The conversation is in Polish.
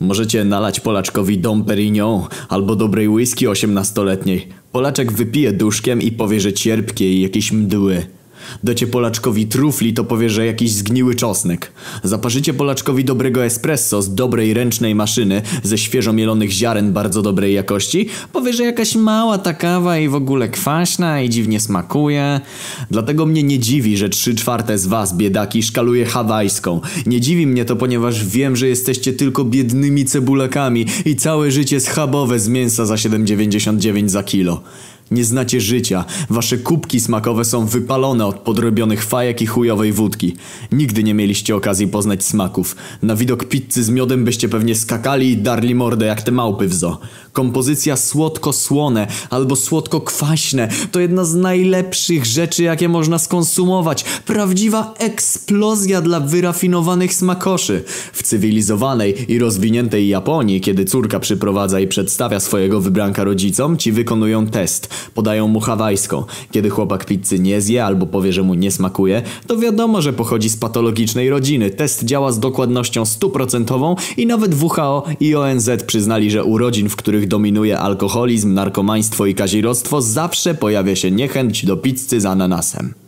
Możecie nalać Polaczkowi Dom Perignon albo dobrej whisky osiemnastoletniej. Polaczek wypije duszkiem i powie, że cierpkie i jakieś mdły. Dacie Polaczkowi trufli, to powie, że jakiś zgniły czosnek. Zaparzycie Polaczkowi dobrego espresso z dobrej ręcznej maszyny, ze świeżo mielonych ziaren bardzo dobrej jakości, powie, że jakaś mała ta kawa i w ogóle kwaśna i dziwnie smakuje. Dlatego mnie nie dziwi, że trzy czwarte z was, biedaki, szkaluje hawajską. Nie dziwi mnie to, ponieważ wiem, że jesteście tylko biednymi cebulakami i całe życie schabowe z mięsa za 7,99 za kilo. Nie znacie życia. Wasze kubki smakowe są wypalone od podrobionych fajek i chujowej wódki. Nigdy nie mieliście okazji poznać smaków. Na widok pizzy z miodem byście pewnie skakali i darli mordę jak te małpy w zoo. Kompozycja słodko-słone albo słodko-kwaśne to jedna z najlepszych rzeczy, jakie można skonsumować. Prawdziwa eksplozja dla wyrafinowanych smakoszy. W cywilizowanej i rozwiniętej Japonii, kiedy córka przyprowadza i przedstawia swojego wybranka rodzicom, ci wykonują test. Podają mu hawajską. Kiedy chłopak pizzy nie zje albo powie, że mu nie smakuje, to wiadomo, że pochodzi z patologicznej rodziny. Test działa z dokładnością stuprocentową i nawet WHO i ONZ przyznali, że u rodzin, w których dominuje alkoholizm, narkomaństwo i kazirodztwo zawsze pojawia się niechęć do pizzy z ananasem.